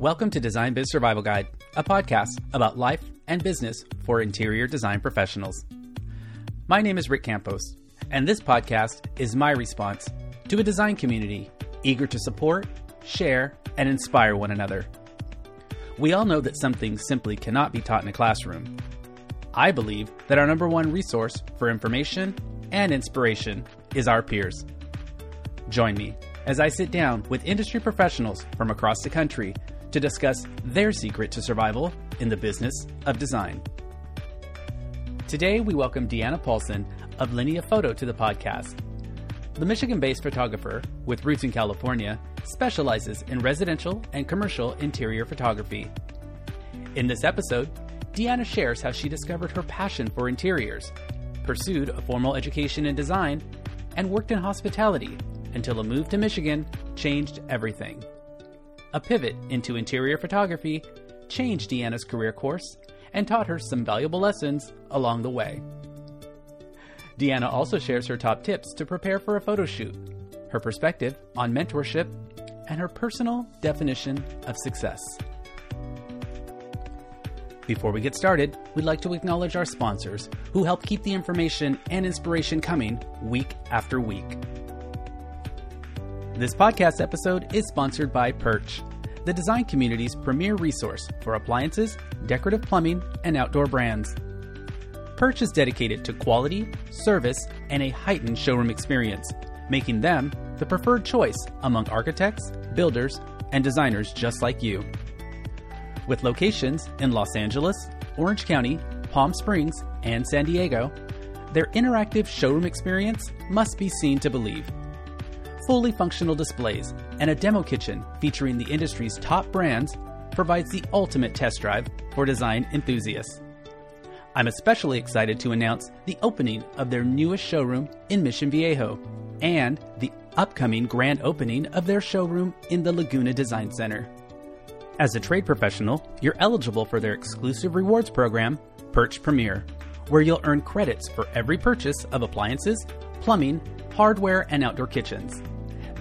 Welcome to Design Biz Survival Guide, a podcast about life and business for interior design professionals. My name is Rick Campos, and this podcast is my response to a design community eager to support, share, and inspire one another. We all know that some things simply cannot be taught in a classroom. I believe that our number one resource for information and inspiration is our peers. Join me as I sit down with industry professionals from across the country to discuss their secret to survival in the business of design. Today, we welcome Diana Paulson of Linea Photo to the podcast. The Michigan based photographer with roots in California specializes in residential and commercial interior photography. In this episode, Diana shares how she discovered her passion for interiors, pursued a formal education in design, and worked in hospitality until a move to Michigan changed everything. A pivot into interior photography changed Diana's career course and taught her some valuable lessons along the way. Deanna also shares her top tips to prepare for a photo shoot, her perspective on mentorship, and her personal definition of success. Before we get started, we'd like to acknowledge our sponsors who help keep the information and inspiration coming week after week. This podcast episode is sponsored by Perch, the design community's premier resource for appliances, decorative plumbing, and outdoor brands. Perch is dedicated to quality, service, and a heightened showroom experience, making them the preferred choice among architects, builders, and designers just like you. With locations in Los Angeles, Orange County, Palm Springs, and San Diego, their interactive showroom experience must be seen to believe. Fully functional displays and a demo kitchen featuring the industry's top brands provides the ultimate test drive for design enthusiasts. I'm especially excited to announce the opening of their newest showroom in Mission Viejo and the upcoming grand opening of their showroom in the Laguna Design Center. As a trade professional, you're eligible for their exclusive rewards program, Perch Premier, where you'll earn credits for every purchase of appliances, plumbing, hardware, and outdoor kitchens.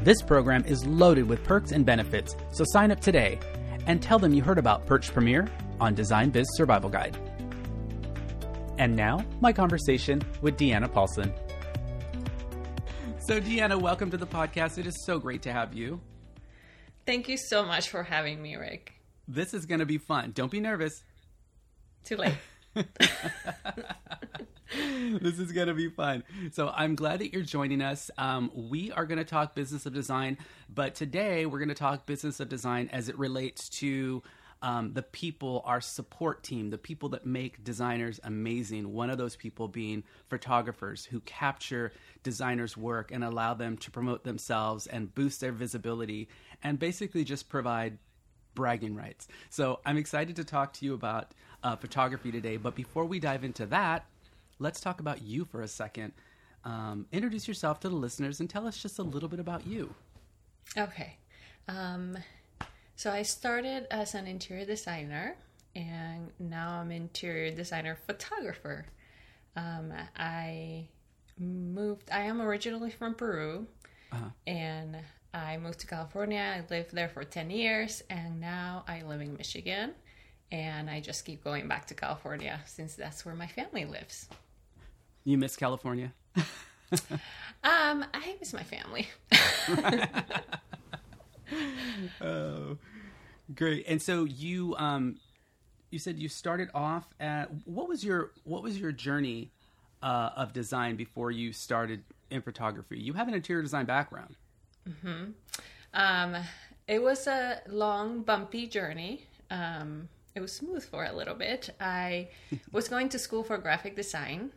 This program is loaded with perks and benefits, so sign up today and tell them you heard about Perch Premier on Design Biz Survival Guide. And now, my conversation with Diana Paulson. So, Diana, welcome to the podcast. It is so great to have you. Thank you so much for having me, Rick. This is going to be fun. Don't be nervous. Too late. this is going to be fun. So I'm glad that you're joining us. Um, we are going to talk business of design, but today we're going to talk business of design as it relates to um, the people, our support team, the people that make designers amazing. One of those people being photographers who capture designers' work and allow them to promote themselves and boost their visibility and basically just provide bragging rights. So I'm excited to talk to you about uh, photography today. But before we dive into that, let's talk about you for a second. Um, introduce yourself to the listeners and tell us just a little bit about you. Okay. Um, so I started as an interior designer, and now I'm interior designer photographer. Um, I moved. I am originally from Peru, uh-huh. and I moved to California. I lived there for ten years, and now I live in Michigan. And I just keep going back to California since that's where my family lives. You miss California? um, I miss my family. oh, great! And so you, um, you said you started off at what was your what was your journey uh, of design before you started in photography? You have an interior design background. hmm Um, it was a long, bumpy journey. Um, it was smooth for a little bit. I was going to school for graphic design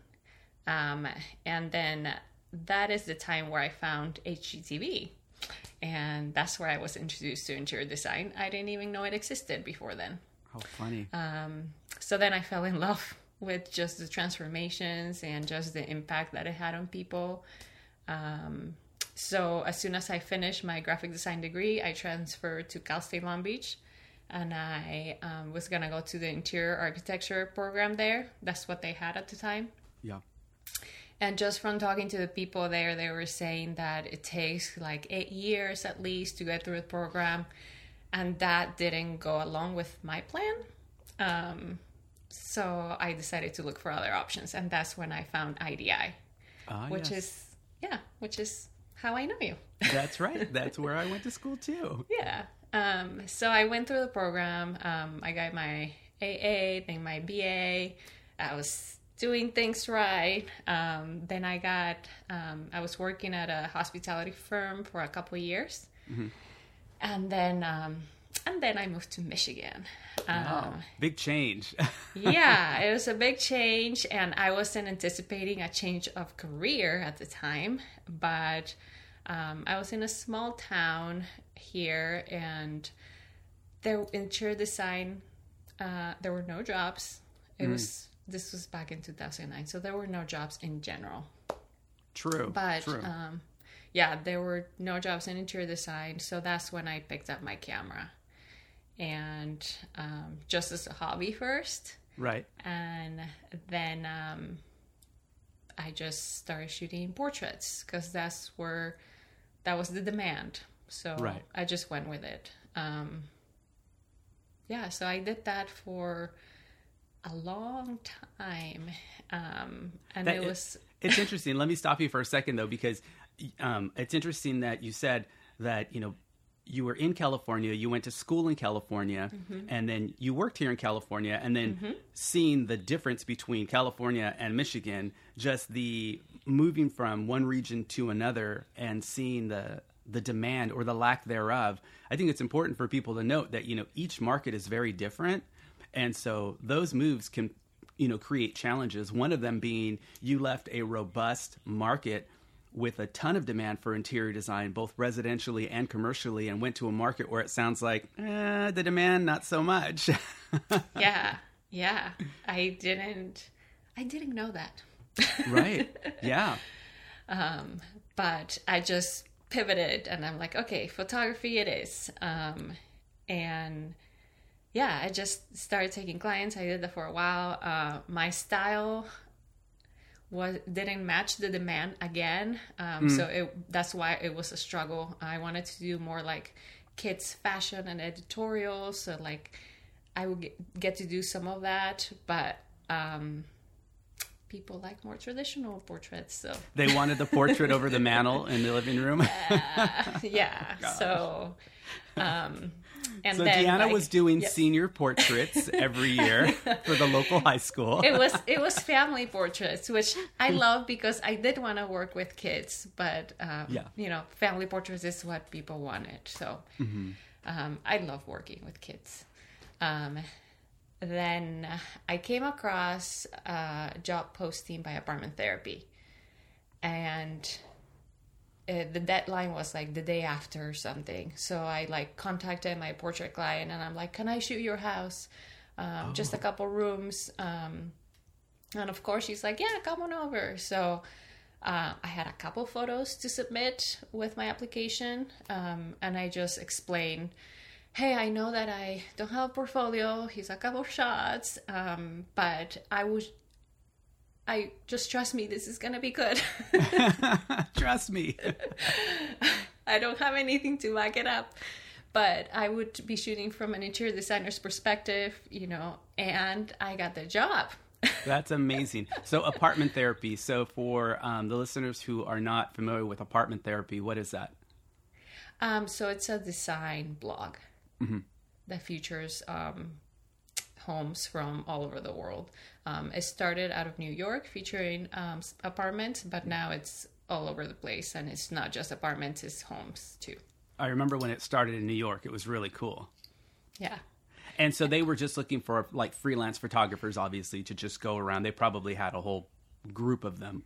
um, and then that is the time where I found HGTV. And that's where I was introduced to interior design. I didn't even know it existed before then. How funny. Um, so then I fell in love with just the transformations and just the impact that it had on people. Um, so as soon as I finished my graphic design degree, I transferred to Cal State Long Beach and I um, was gonna go to the interior architecture program there. That's what they had at the time. Yeah. And just from talking to the people there, they were saying that it takes like eight years at least to get through the program. and that didn't go along with my plan. Um, so I decided to look for other options, and that's when I found IDI, Ah, which yes. is yeah, which is how I know you. That's right. That's where I went to school too. Yeah. Um, so I went through the program. Um, I got my AA, then my BA. I was doing things right. Um, then I got, um, I was working at a hospitality firm for a couple of years. And then, um, and then I moved to Michigan. Um, Wow. Big change. yeah, it was a big change, and I wasn't anticipating a change of career at the time. But um, I was in a small town here, and there in interior design, uh, there were no jobs. It was this was back in two thousand nine, so there were no jobs in general. True. But True. um, yeah, there were no jobs in interior design, so that's when I picked up my camera, and um, just as a hobby first, right. and then um, I just started shooting portraits because that's where that was the demand. So Right. I just went with it. Um, yeah, so I did that for a long time, um, and That- it was it's interesting. Let me stop you for a second though, because um, it's interesting that you said that you know you were in California, you went to school in California, Mm-hmm. and then you worked here in California, and then seeing the difference between California and Michigan, just the moving from one region to another, and seeing the the demand or the lack thereof. I think it's important for people to note that you know each market is very different, and so those moves can you know create challenges one of them being you left a robust market with a ton of demand for interior design both residentially and commercially and went to a market where it sounds like eh, the demand not so much yeah, yeah. I didn't, I didn't know that. right yeah Um, but I just pivoted and I'm like, okay, photography it is. Um, and yeah, I just started taking clients. I did that for a while. Uh, my style was didn't match the demand again, um, so it, that's why it was a struggle. I wanted to do more like kids fashion and editorials, so like I would get, get to do some of that, but um, people like more traditional portraits, so they wanted the portrait over the mantle in the living room yeah. So, um, and so then deanna like, was doing yes. senior portraits every year for the local high school it was it was family portraits, which I love because I did want to work with kids, but um, Yeah. you know, family portraits is what people wanted. So, um, I love working with kids. Um, then I came across a job posting by Apartment Therapy, and uh, the deadline was like the day after or something. So I like contacted my portrait client and I'm like, "Can I shoot your house? Um, Just a couple rooms." Um, and of course, she's like, "Yeah, come on over." So uh, I had a couple photos to submit with my application, um, and I just explained. Hey, I know that I don't have a portfolio. Here's a couple shots, um, but I would, I just trust me. This is gonna be good. trust me I don't have anything to back it up. But I would be shooting from an interior designer's perspective, you know, and I got the job. That's amazing. So, apartment therapy. So, for um, the listeners who are not familiar with apartment therapy, what is that? Um, so it's a design blog that features um, homes from all over the world. Um, it started out of New York, featuring um, apartments, but now it's all over the place, and it's not just apartments; it's homes too. I remember when it started in New York, it was really cool. Yeah. And so they were just looking for like freelance photographers, obviously, to just go around. They probably had a whole group of them.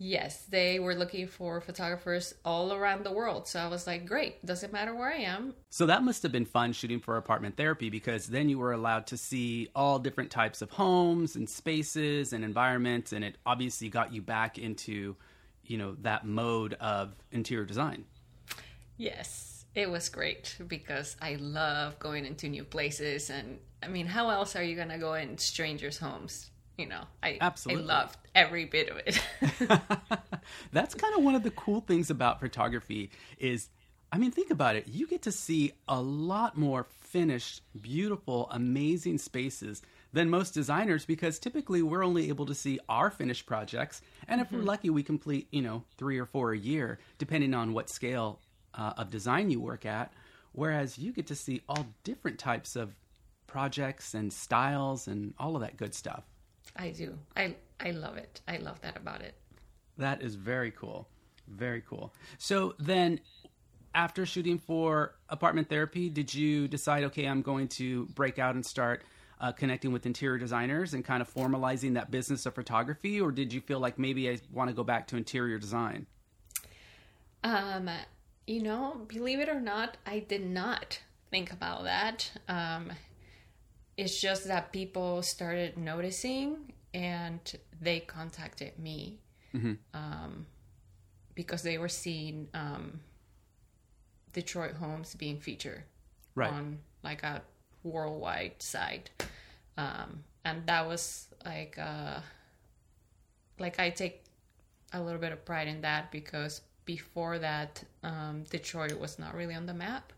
Yes, they were looking for photographers all around the world. So I was like, great, doesn't matter where I am. So that must have been fun shooting for apartment therapy because then you were allowed to see all different types of homes and spaces and environments. And it obviously got you back into, you know, that mode of interior design. Yes, it was great because I love going into new places. And I mean, how else are you going to go in strangers' homes? You know, I, Absolutely. I loved every bit of it. That's kind of one of the cool things about photography is I mean, think about it. You get to see a lot more finished, beautiful, amazing spaces than most designers because typically we're only able to see our finished projects. And if we're lucky, we complete, you know, three or four a year, depending on what scale uh, of design you work at. Whereas you get to see all different types of projects and styles and all of that good stuff. I do. I I love it. I love that about it. That is very cool. Very cool. So then after shooting for apartment therapy, did you decide, okay, I'm going to break out and start uh, connecting with interior designers and kind of formalizing that business of photography? Or did you feel like maybe I want to go back to interior design? Um, you know, believe it or not, I did not think about that. Um, it's just that people started noticing and they contacted me um, because they were seeing um, Detroit homes being featured Right. on like a worldwide site, um, and that was like uh, like I take a little bit of pride in that because before that, um, Detroit was not really on the map.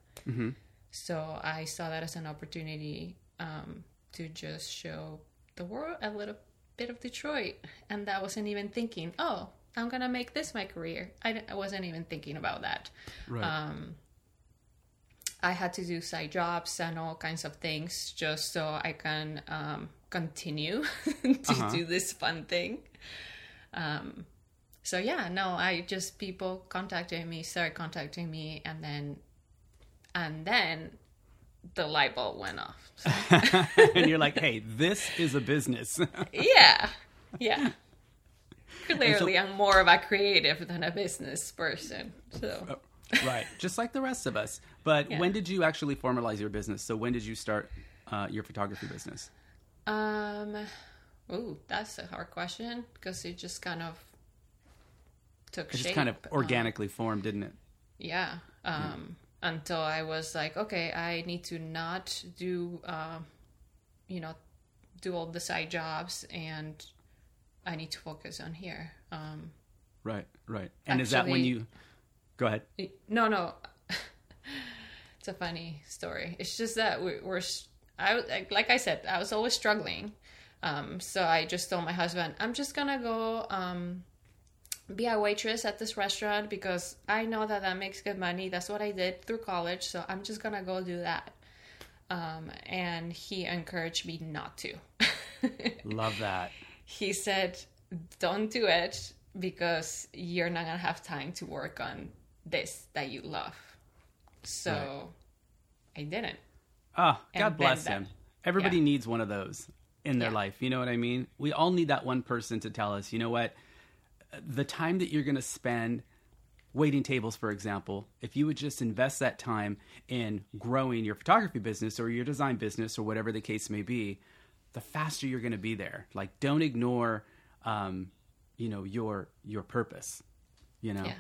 So I saw that as an opportunity um, to just show the world a little bit of Detroit, and that wasn't even thinking, oh, I'm gonna make this my career. I, I wasn't even thinking about that. Right. Um, I had to do side jobs and all kinds of things just so I can um, continue to do this fun thing. Um, so yeah, no, I just people contacted me, started contacting me, and then and then the light bulb went off. So, and you're like, hey, this is a business. yeah, yeah. Clearly, I'm more of a creative than a business person. So right. Just like the rest of us. But Yeah. when did you actually formalize your business? So when did you start uh, your photography business? Um, ooh, that's a hard question because it just kind of took It shape. just kind of um, organically formed, didn't it? yeah. Um, until I was like, okay, I need to not do, um, you know, do all the side jobs, and I need to focus on here. Um, Right, right. And is that when you go ahead? No, no. it's a funny story. It's just that we, we're. s- I like I said, I was always struggling. Um, so I just told my husband, I'm just gonna go um, be a waitress at this restaurant because I know that that makes good money. That's what I did through college. So I'm just gonna go do that. Um, and he encouraged me not to. Love that. he said, "Don't do it because you're not gonna have time to work on this that you love." So I didn't. Ah, And God bless that- him. Everybody yeah. needs one of those in their Yeah. life. You know what I mean? We all need that one person to tell us, you know what? The time that you're going to spend waiting tables, for example, if you would just invest that time in growing your photography business or your design business or whatever the case may be, the faster you're going to be there. Like, don't ignore, um, you know, your your purpose. You know, Yeah,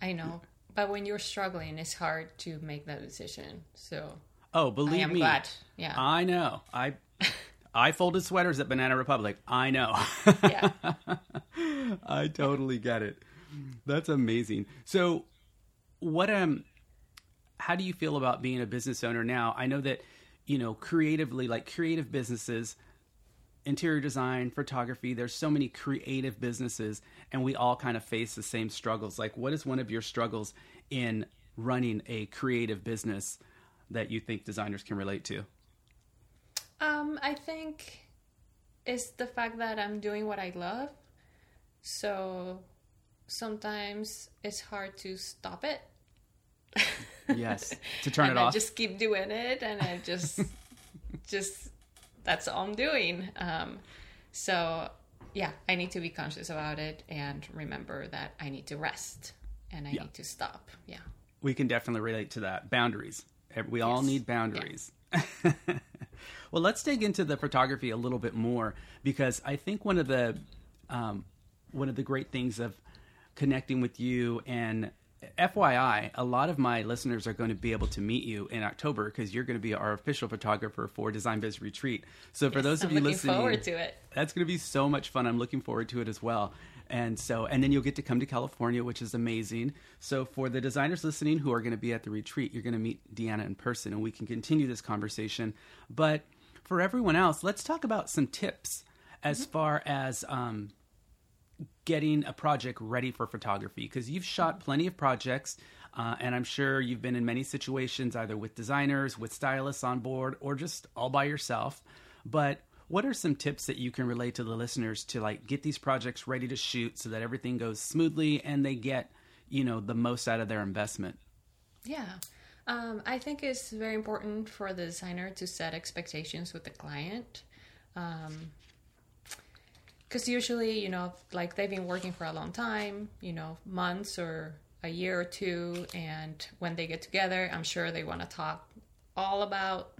I know. But when you're struggling, it's hard to make that decision. So oh, believe me, glad. Yeah, I know. I I folded sweaters at Banana Republic. I know. yeah. I totally get it. That's amazing. So, what um, how do you feel about being a business owner now? I know that you know creatively, like creative businesses, interior design, photography. There's so many creative businesses, and we all kind of face the same struggles. Like, what is one of your struggles in running a creative business that you think designers can relate to? Um, I think it's the fact that I'm doing what I love. So sometimes it's hard to stop it. Yes, to turn and it I off. just keep doing it, and I just, just that's all I'm doing. Um, so yeah, I need to be conscious about it and remember that I need to rest and I Yeah. need to stop. Yeah. we can definitely relate to that. Boundaries. We all need boundaries. well, let's dig into the photography a little bit more because I think one of the um, one of the great things of connecting with you and FYI, a lot of my listeners are going to be able to meet you in October because you're going to be our official photographer for Design Biz Retreat. So for those of I'm you listening, forward to it. that's going to be so much fun. I'm looking forward to it as well. And so, and then you'll get to come to California, which is amazing. So, for the designers listening who are going to be at the retreat, you're going to meet Diana in person and we can continue this conversation. But for everyone else, let's talk about some tips as mm-hmm. far as um, getting a project ready for photography because you've shot plenty of projects. Uh, and I'm sure you've been in many situations, either with designers, with stylists on board, or just all by yourself. But what are some tips that you can relate to the listeners to like get these projects ready to shoot so that everything goes smoothly and they get, you know, the most out of their investment? Yeah. Um, I think it's very important for the designer to set expectations with the client. Um, because usually, you know, like they've been working for a long time, you know, months or a year or two, and when they get together, I'm sure they want to talk all about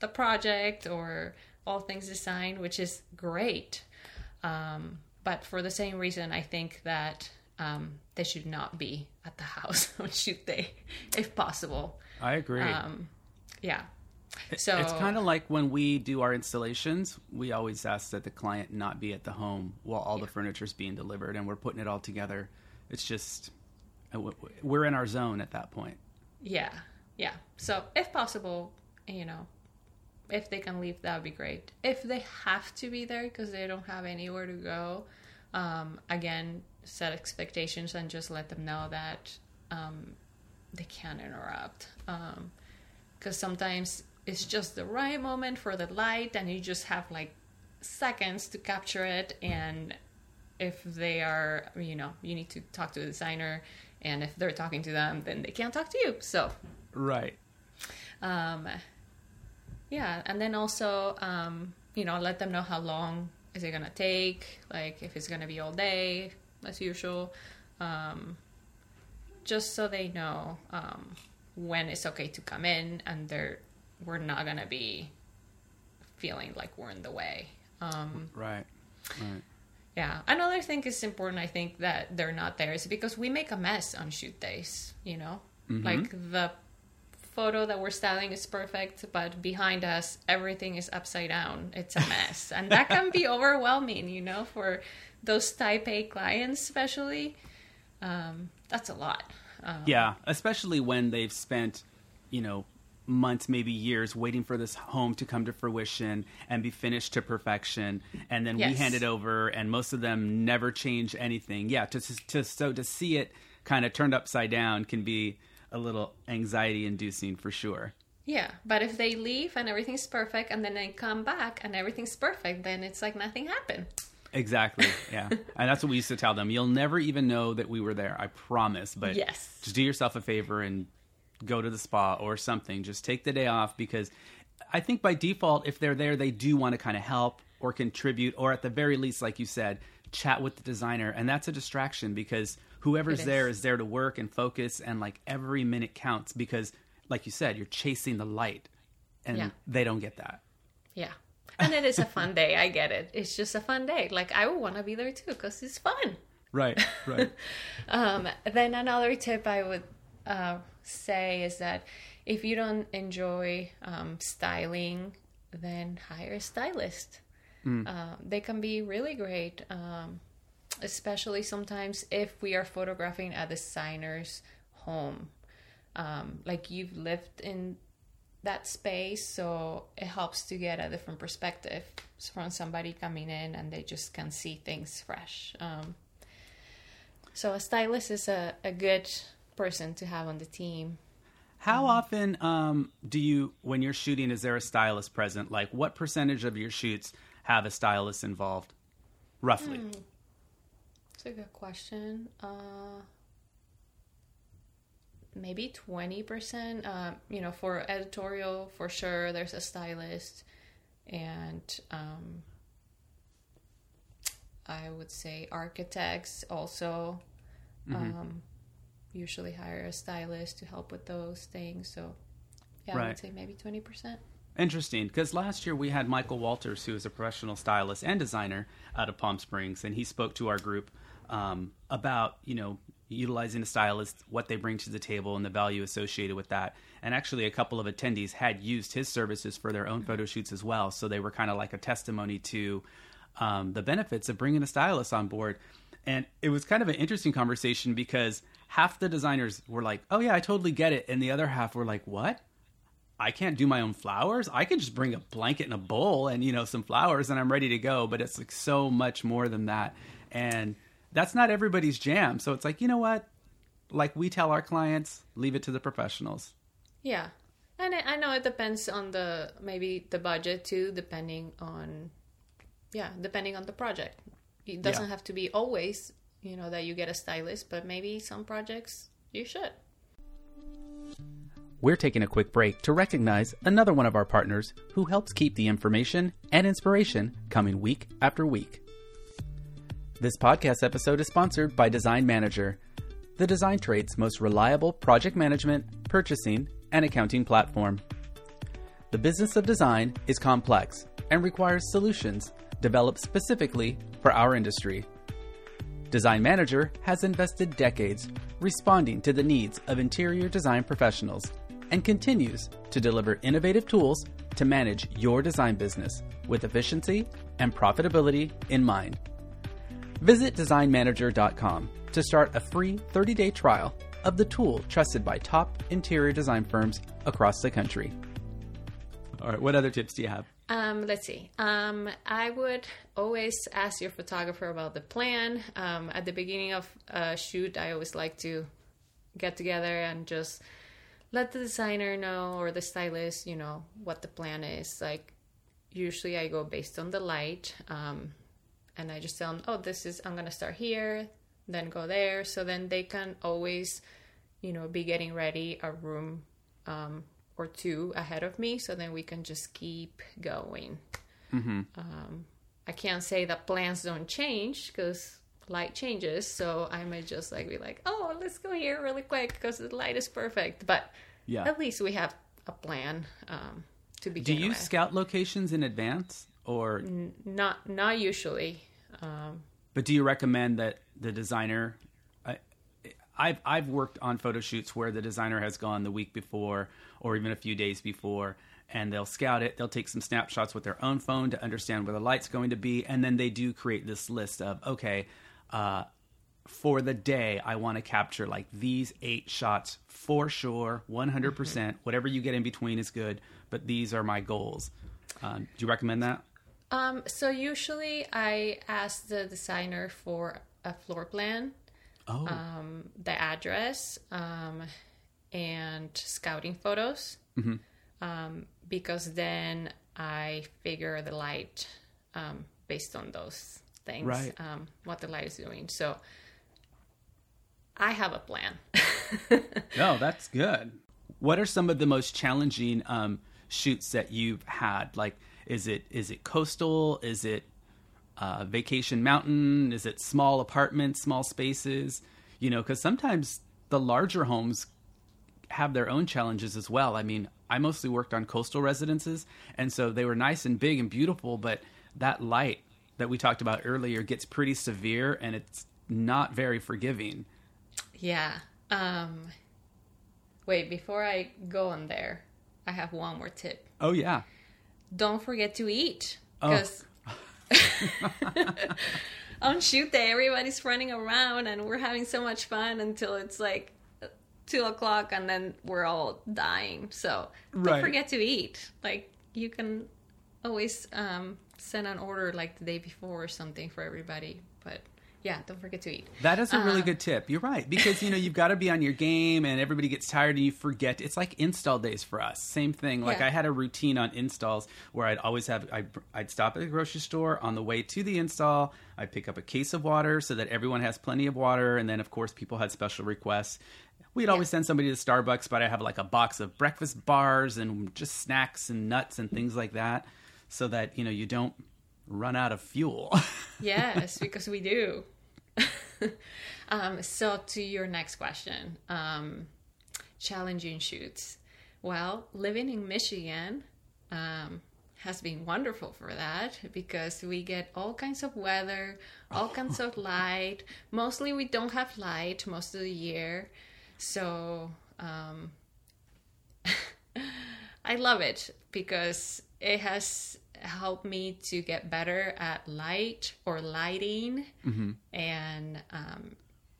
the project or all things design, which is great. Um, but for the same reason, I think that um, they should not be at the house on shoot day, if possible. I agree. Um, yeah. So it's kind of like when we do our installations, we always ask that the client not be at the home while all yeah. the furniture is being delivered, and we're putting it all together. It's just uh, we're in our zone at that point. Yeah, yeah. So if possible, you know, if they can leave, that would be great. If they have to be there because they don't have anywhere to go, um, again, set expectations and just let them know that um, they can't interrupt. Because um, sometimes it's just the right moment for the light, and you just have like seconds to capture it. And if they are, you know, you need to talk to the designer, and if they're talking to them, then they can't talk to you. So, right. Um, yeah, and then also, um, you know, let them know how long is it gonna take, like if it's gonna be all day as usual, um, just so they know um, when it's okay to come in and they're we're not gonna be feeling like we're in the way. Um, right. Right. Yeah. Another thing is important. I think that they're not there is because we make a mess on shoot days. You know, mm-hmm. like the photo that we're styling is perfect, but behind us, everything is upside down. It's a mess. and that can be overwhelming, you know, for those type A clients, especially. Um, that's a lot. Um, yeah, especially when they've spent, you know, months, maybe years, waiting for this home to come to fruition and be finished to perfection, and then yes. we hand it over, and most of them never change anything. Yeah, to, to so to see it kind of turned upside down can be a little anxiety inducing for sure. Yeah, but if they leave and everything's perfect and then they come back and everything's perfect, then it's like nothing happened. Exactly. Yeah. and that's what we used to tell them. You'll never even know that we were there. I promise. But yes. just do yourself a favor and go to the spa or something. Just take the day off because I think by default, if they're there, they do want to kind of help or contribute, or at the very least, like you said, chat with the designer. And that's a distraction because whoever's is. there is there to work and focus and like every minute counts because like you said you're chasing the light and yeah. they don't get that yeah and it is a fun day i get it it's just a fun day like i would want to be there too because it's fun right right um, then another tip i would uh, say is that if you don't enjoy um, styling then hire a stylist mm. uh, they can be really great um, especially sometimes if we are photographing at the signer's home. Um, like you've lived in that space, so it helps to get a different perspective from somebody coming in and they just can see things fresh. Um, so a stylist is a, a good person to have on the team. How often um, do you, when you're shooting, is there a stylist present? Like, what percentage of your shoots have a stylist involved, roughly? Mm, that's a good question. Uh, maybe 20%. Uh, you know, for editorial, for sure, there's a stylist. And um, I would say architects also mm-hmm. Usually hire a stylist to help with those things. So, yeah, right. I would say maybe 20%. Interesting, because last year we had Michael Walters, who is a professional stylist and designer out of Palm Springs, and he spoke to our group um, about you know utilizing a stylist, what they bring to the table, and the value associated with that. And actually, a couple of attendees had used his services for their own photo shoots as well, so they were kind of like a testimony to um, the benefits of bringing a stylist on board. And it was kind of an interesting conversation because half the designers were like, "Oh yeah, I totally get it," and the other half were like, "What? I can't do my own flowers. I can just bring a blanket and a bowl and you know some flowers and I'm ready to go." But it's like so much more than that, and that's not everybody's jam. So it's like, you know what? Like we tell our clients, leave it to the professionals. Yeah. And I, I know it depends on the maybe the budget too, depending on yeah, depending on the project. It doesn't Yeah. have to be always, you know, that you get a stylist, but maybe some projects you should. We're taking a quick break to recognize another one of our partners who helps keep the information and inspiration coming week after week. This podcast episode is sponsored by Design Manager, the design trade's most reliable project management, purchasing, and accounting platform. The business of design is complex and requires solutions developed specifically for our industry. Design Manager has invested decades responding to the needs of interior design professionals and continues to deliver innovative tools to manage your design business with efficiency and profitability in mind. Visit designmanager.com to start a free 30 day trial of the tool trusted by top interior design firms across the country. All right, what other tips do you have? Um, let's see. Um, I would always ask your photographer about the plan. Um, at the beginning of a shoot, I always like to get together and just let the designer know or the stylist, you know, what the plan is. Like, usually I go based on the light, um, and I just tell them, oh, this is, I'm gonna start here, then go there. So then they can always, you know, be getting ready a room um, or two ahead of me. So then we can just keep going. Um, I can't say that plans don't change because light changes. So I might just like be like, oh, let's go here really quick because the light is perfect. But Yeah. at least we have a plan um, to begin Do you with. scout locations in advance or Not not usually. Um, But do you recommend that the designer? I've I've worked on photo shoots where the designer has gone the week before or even a few days before, and they'll scout it. They'll take some snapshots with their own phone to understand where the light's going to be, and then they do create this list of okay. Uh, for the day, I want to capture like these eight shots for sure, 100%. percent Whatever you get in between is good, but these are my goals. Um, do you recommend that? um, so usually I ask the designer for a floor plan. Oh, um, the address um, and scouting photos um, because then I figure the light um, based on those things, Right. um, what the light is doing. So I have a plan. No, that's good. What are some of the most challenging um, shoots that you've had? Like, is it is it coastal? Is it uh, vacation mountain? Is it small apartments, small spaces? You know, because sometimes the larger homes have their own challenges as well. I mean, I mostly worked on coastal residences, and so they were nice and big and beautiful, but that light that we talked about earlier gets pretty severe, and it's not very forgiving. yeah. Um, wait, before I go on there, I have one more tip. Oh yeah. don't forget to eat Oh. because on shoot day everybody's running around and we're having so much fun until it's like two o'clock and then we're all dying so don't Right. forget to eat like you can always um, send an order like the day before or something for everybody but yeah don't forget to eat That is a really Uh, good tip. You're right because you know you've got to be on your game, and everybody gets tired, and you forget. It's like install days for us. Same thing. Like Yeah. I had a routine on installs where I'd always have I'd, I'd stop at the grocery store on the way to the install. I'd pick up a case of water so that everyone has plenty of water, and then of course people had special requests. We'd always send somebody to Starbucks, but I have like a box of breakfast bars and just snacks and nuts and things like that, so that you know you don't run out of fuel. yes because we do um, so to your next question um, challenging shoots. Well living in michigan um, has been wonderful for that because we get all kinds of weather all kinds of light. Mostly we don't have light most of the year. So um, I love it because it has helped me to get better at light or lighting and um,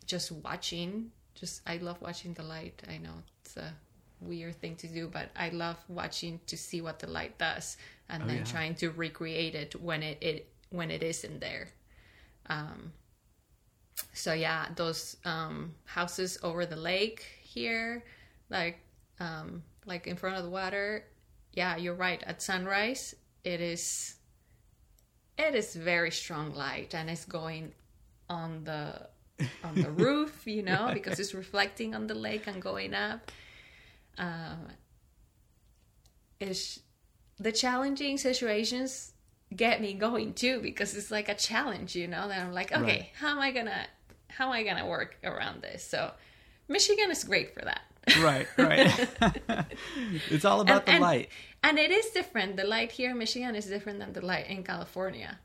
just watching. Just I love watching the light. I know it's a weird thing to do, but I love watching to see what the light does and then yeah. trying to recreate it when it, it when it isn't there. Um, so yeah, those um, houses over the lake here, like um, like in front of the water. Yeah, you're right. At sunrise, it is it is very strong light, and it's going on the on the roof, you know, because it's reflecting on the lake and going up. Um, is the challenging situations get me going too because it's like a challenge, you know. That I'm like, okay, Right. how am I gonna how am I gonna work around this? So Michigan is great for that. Right, right. it's all about the and, light. And it is different. The light here in Michigan is different than the light in California.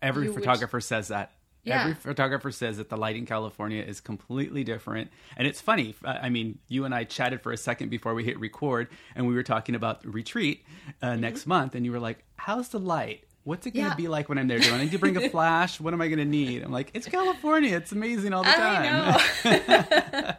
Every you would- photographer says that. Yeah. Every photographer says that the light in California is completely different. And it's funny. I mean, you and I chatted for a second before we hit record, and we were talking about retreat uh, next month. And you were like, How's the light? What's it going to Mm-hmm. Yeah. be like when I'm there? Do I need to bring a flash? What am I going to need? I'm like, It's California. It's amazing all the time.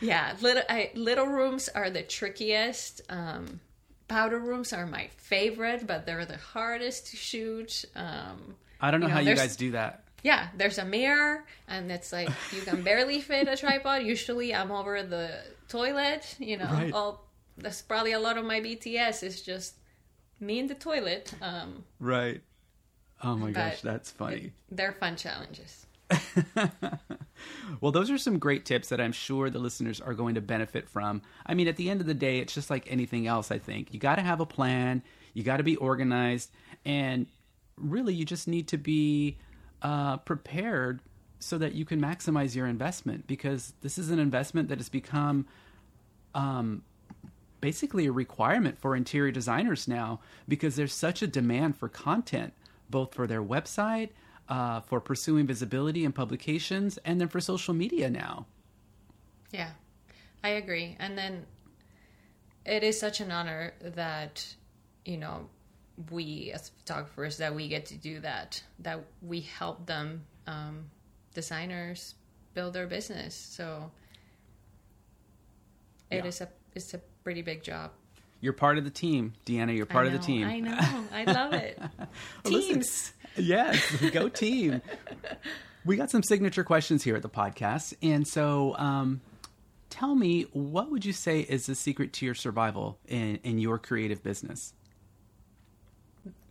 Yeah, little I, little rooms are the trickiest. Um, powder rooms are my favorite, but they're the hardest to shoot. Um, I don't know, You know, how you guys do that. yeah, there's a mirror, and it's like you can barely fit a tripod. Usually, I'm over the toilet. You know, Right. all that's probably a lot of my BTS is just me in the toilet. Um, Right. Oh my gosh, that's funny. they're fun challenges. Well, those are some great tips that I'm sure the listeners are going to benefit from. I mean, at the end of the day, it's just like anything else, I think. You got to have a plan, you got to be organized, and really, you just need to be uh, prepared so that you can maximize your investment because this is an investment that has become um, basically a requirement for interior designers now because there's such a demand for content, both for their website, uh, for pursuing visibility and publications, and then for social media now. Yeah, I agree. And then it is such an honor that, you know, we as photographers that we get to do that, that we help them, um, designers, build their business. So it Yeah. is a it's a pretty big job. You're part of the team, Diana. You're part I of the team. I know. I love it. Well, listen, Teams. Yes, go team. we got some signature questions here at the podcast, and so um, tell me, what would you say is the secret to your survival in in your creative business?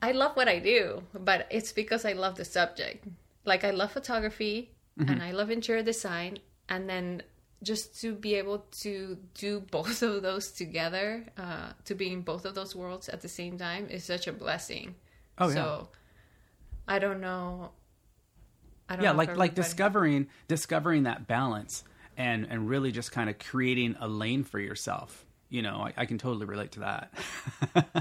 I love what I do, but it's because I love the subject. Like I love photography and I love interior design, and then just to be able to do both of those together, uh, to be in both of those worlds at the same time is such a blessing. Oh, yeah. so I don't know. I don't yeah know like like discovering discovering that balance and and really just kind of creating a lane for yourself you know i, I can totally relate to that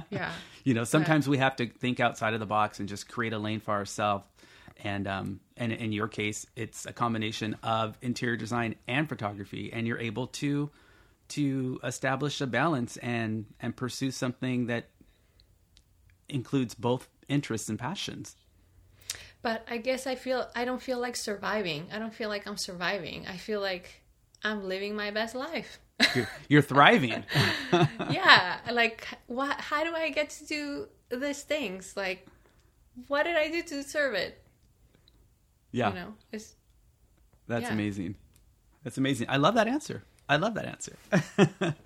Yeah. you know sometimes we have to think outside of the box and just create a lane for ourselves and um and in your case it's a combination of interior design and photography and you're able to to establish a balance and and pursue something that includes both interests and passions But I guess I feel I don't feel like surviving. I don't feel like I'm surviving. I feel like I'm living my best life. you're, you're thriving yeah, like what? How do I get to do these things? Like, what did I do to deserve it? yeah You know, it's That's Yeah. amazing. That's amazing. I love that answer. I love that answer.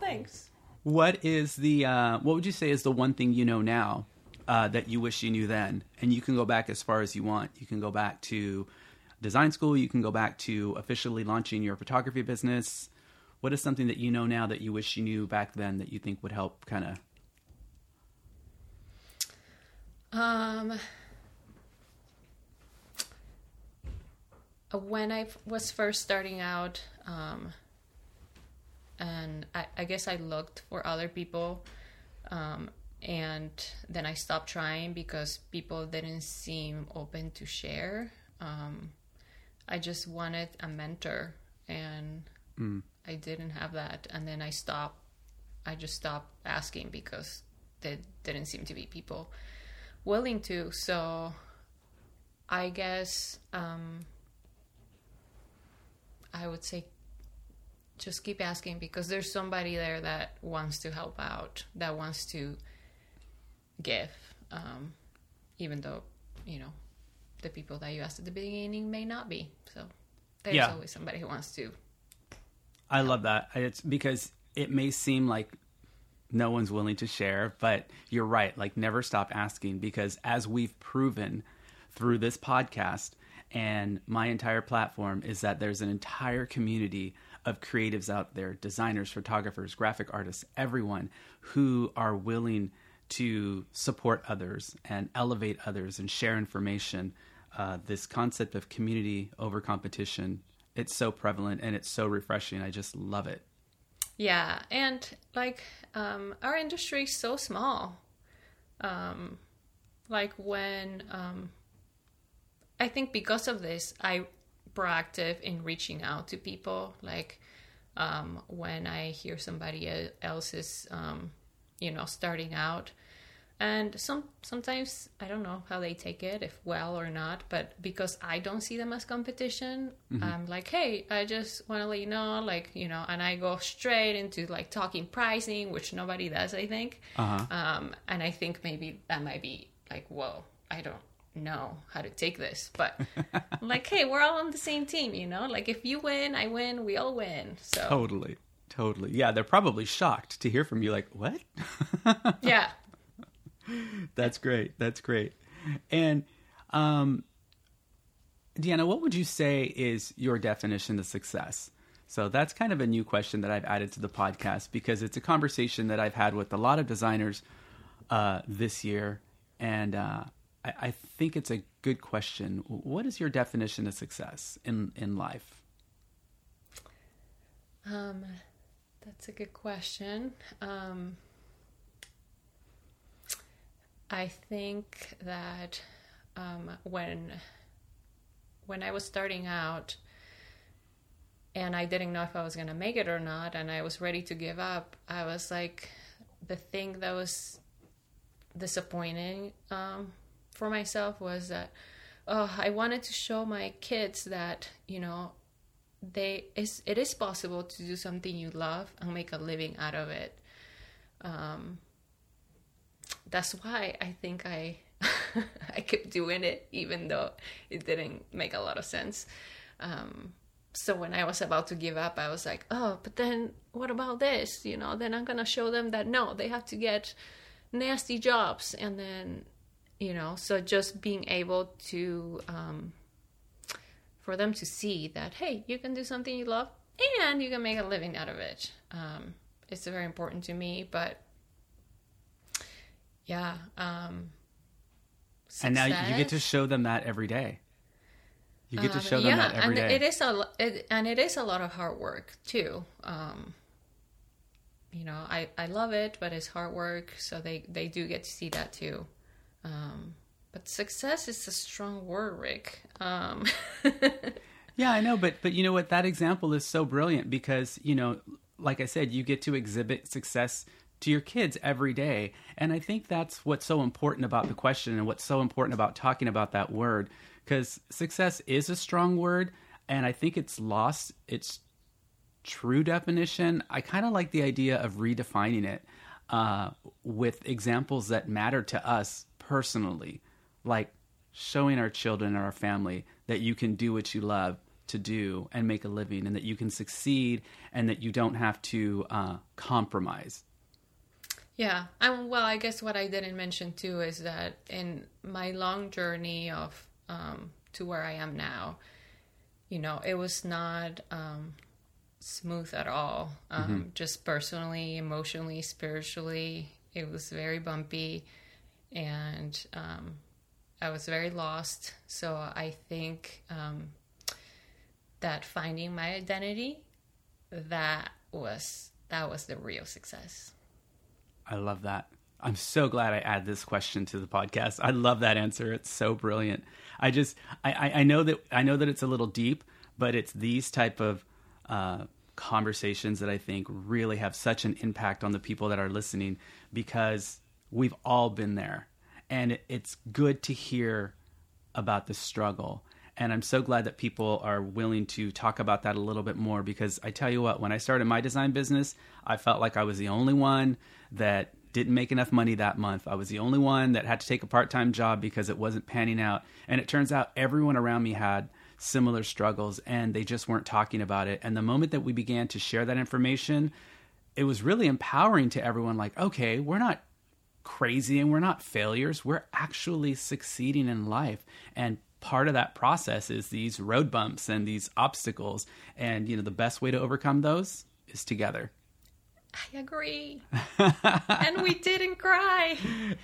thanks. what is the uh, what would you say is the one thing you know now uh, that you wish you knew then? And you can go back as far as you want. You can go back to design school. You can go back to officially launching your photography business. What is something that you know now that you wish you knew back then that you think would help kind of Um, when I was first starting out, um, and I, I guess I looked for other people, um, and then I stopped trying because people didn't seem open to share. Um, I just wanted a mentor, and I didn't have that. And then I stopped. I just stopped asking because there didn't seem to be people willing to. So I guess um, I would say just keep asking because there's somebody there that wants to help out, that wants to give, um, even though you know the people that you asked at the beginning may not be. So there's Yeah. always somebody who wants to. I love that. It's because it may seem like no one's willing to share, but you're right. Like, never stop asking because as we've proven through this podcast and my entire platform, is that there's an entire community of creatives out there designers, photographers, graphic artists, everyone who are willing to support others and elevate others and share information. Uh, this concept of community over competition it's so prevalent and it's so refreshing. I just love it. Yeah, and like um, our industry is so small. Um, like when um, I think because of this, I proactive in reaching out to people. Like um, when I hear somebody else's um, you know, starting out, and some sometimes I don't know how they take it, if well or not. But because I don't see them as competition, I'm like, hey, I just want to let you know, like you know, and I go straight into like talking pricing, which nobody does, I think. Uh-huh. Um, and I think maybe that might be like, whoa, I don't know how to take this, but like, hey, we're all on the same team, you know. Like if you win, I win, we all win. So Totally. Totally. Yeah, they're probably shocked to hear from you like, "What?" yeah, That's great. That's great. And um Diana, what would you say is your definition of success? So that's kind of a new question that I've added to the podcast because it's a conversation that I've had with a lot of designers uh, this year, and uh, I, I think it's a good question. What is your definition of success in in life? Um, that's a good question. Um, I think that um, when when I was starting out, and I didn't know if I was gonna make it or not, and I was ready to give up, I was like, the thing that was disappointing um, for myself was that oh, I wanted to show my kids that you know they is it is possible to do something you love and make a living out of it. Um, that's why I think I I kept doing it even though it didn't make a lot of sense. Um, so when I was about to give up, I was like, oh, but then what about this? You know, then I'm gonna show them that no, they have to get nasty jobs, and then you know, so just being able to um, for them to see that hey, you can do something you love and you can make a living out of it. Um, it's very important to me, but yeah. Um, And now you get to show them that every day. You get to um, show them that every and day. it is a it, and it is a lot of hard work too. Um, you know, I I love it, but it's hard work, so they they do get to see that too. Um, but success is a strong word, Rick. Um, Yeah, I know, but but you know what? That example is so brilliant because you know, like I said, you get to exhibit success to your kids every day, and I think that's what's so important about the question and what's so important about talking about that word because success is a strong word, and I think it's lost its true definition. I kind of like the idea of redefining it uh, with examples that matter to us personally, like showing our children and our family that you can do what you love to do and make a living, and that you can succeed, and that you don't have to uh, compromise. Yeah, well, I guess what I didn't mention too is that in my long journey of um, to where I am now, you know, it was not um, smooth at all. Um, Just personally, emotionally, spiritually, it was very bumpy, and um, I was very lost. So I think um, that finding my identity, that was that was the real success. I love that. I'm so glad I add this question to the podcast. I love that answer. It's so brilliant. I just I, I, I know that I know that it's a little deep, but it's these type of uh, conversations that I think really have such an impact on the people that are listening because we've all been there. And it's good to hear about the struggle. And I'm so glad that people are willing to talk about that a little bit more because I tell you what, when I started my design business, I felt like I was the only one that didn't make enough money that month. I was the only one that had to take a part time job because it wasn't panning out. And it turns out everyone around me had similar struggles and they just weren't talking about it. And the moment that we began to share that information, it was really empowering to everyone like, okay, we're not crazy and we're not failures. We're actually succeeding in life. And part of that process is these road bumps and these obstacles. And, you know, the best way to overcome those is together. I agree. and we didn't cry.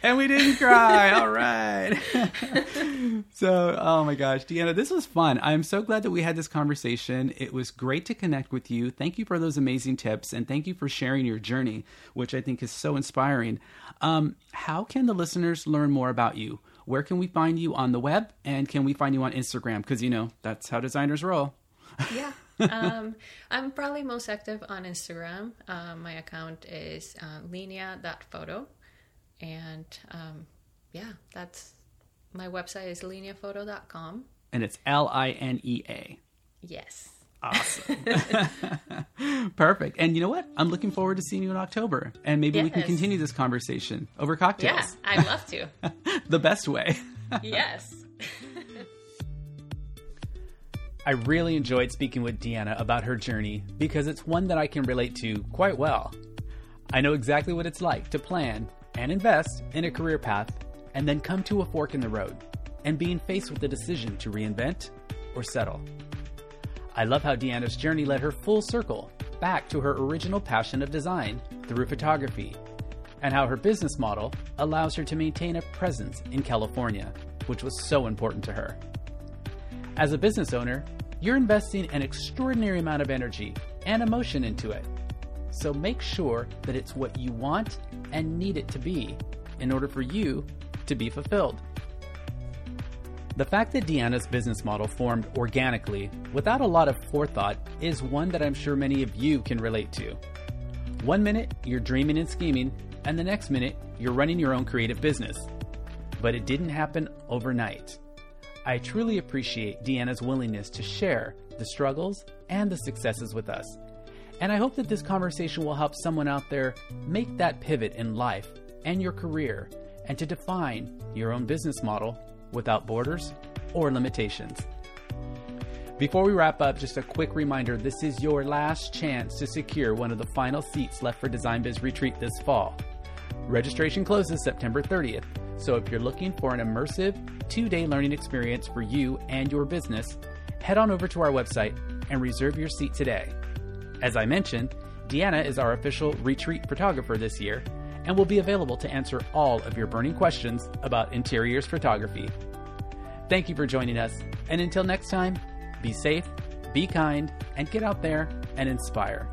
And we didn't cry. All right. so, oh my gosh, Diana, this was fun. I'm so glad that we had this conversation. It was great to connect with you. Thank you for those amazing tips and thank you for sharing your journey, which I think is so inspiring. Um, how can the listeners learn more about you? Where can we find you on the web and can we find you on Instagram? Because, you know, that's how designers roll. Yeah um, I'm probably most active on Instagram. Um, my account is uh, linea.photo. And um, yeah, that's my website is lineaphoto.com. And it's L I N E A. Yes. Awesome. Perfect. And you know what? I'm looking forward to seeing you in October. And maybe yes. we can continue this conversation over cocktails. Yeah, I'd love to. the best way. yes. I really enjoyed speaking with Diana about her journey because it's one that I can relate to quite well. I know exactly what it's like to plan and invest in a career path and then come to a fork in the road and being faced with the decision to reinvent or settle. I love how Diana's journey led her full circle back to her original passion of design through photography, and how her business model allows her to maintain a presence in California, which was so important to her. As a business owner, you're investing an extraordinary amount of energy and emotion into it. So make sure that it's what you want and need it to be in order for you to be fulfilled. The fact that Diana's business model formed organically without a lot of forethought is one that I'm sure many of you can relate to. One minute you're dreaming and scheming, and the next minute you're running your own creative business. But it didn't happen overnight. I truly appreciate Diana's willingness to share the struggles and the successes with us. And I hope that this conversation will help someone out there make that pivot in life and your career and to define your own business model without borders or limitations. Before we wrap up, just a quick reminder this is your last chance to secure one of the final seats left for Design Biz Retreat this fall. Registration closes September 30th, so if you're looking for an immersive, two day learning experience for you and your business, head on over to our website and reserve your seat today. As I mentioned, Diana is our official retreat photographer this year and will be available to answer all of your burning questions about interiors photography. Thank you for joining us, and until next time, be safe, be kind, and get out there and inspire.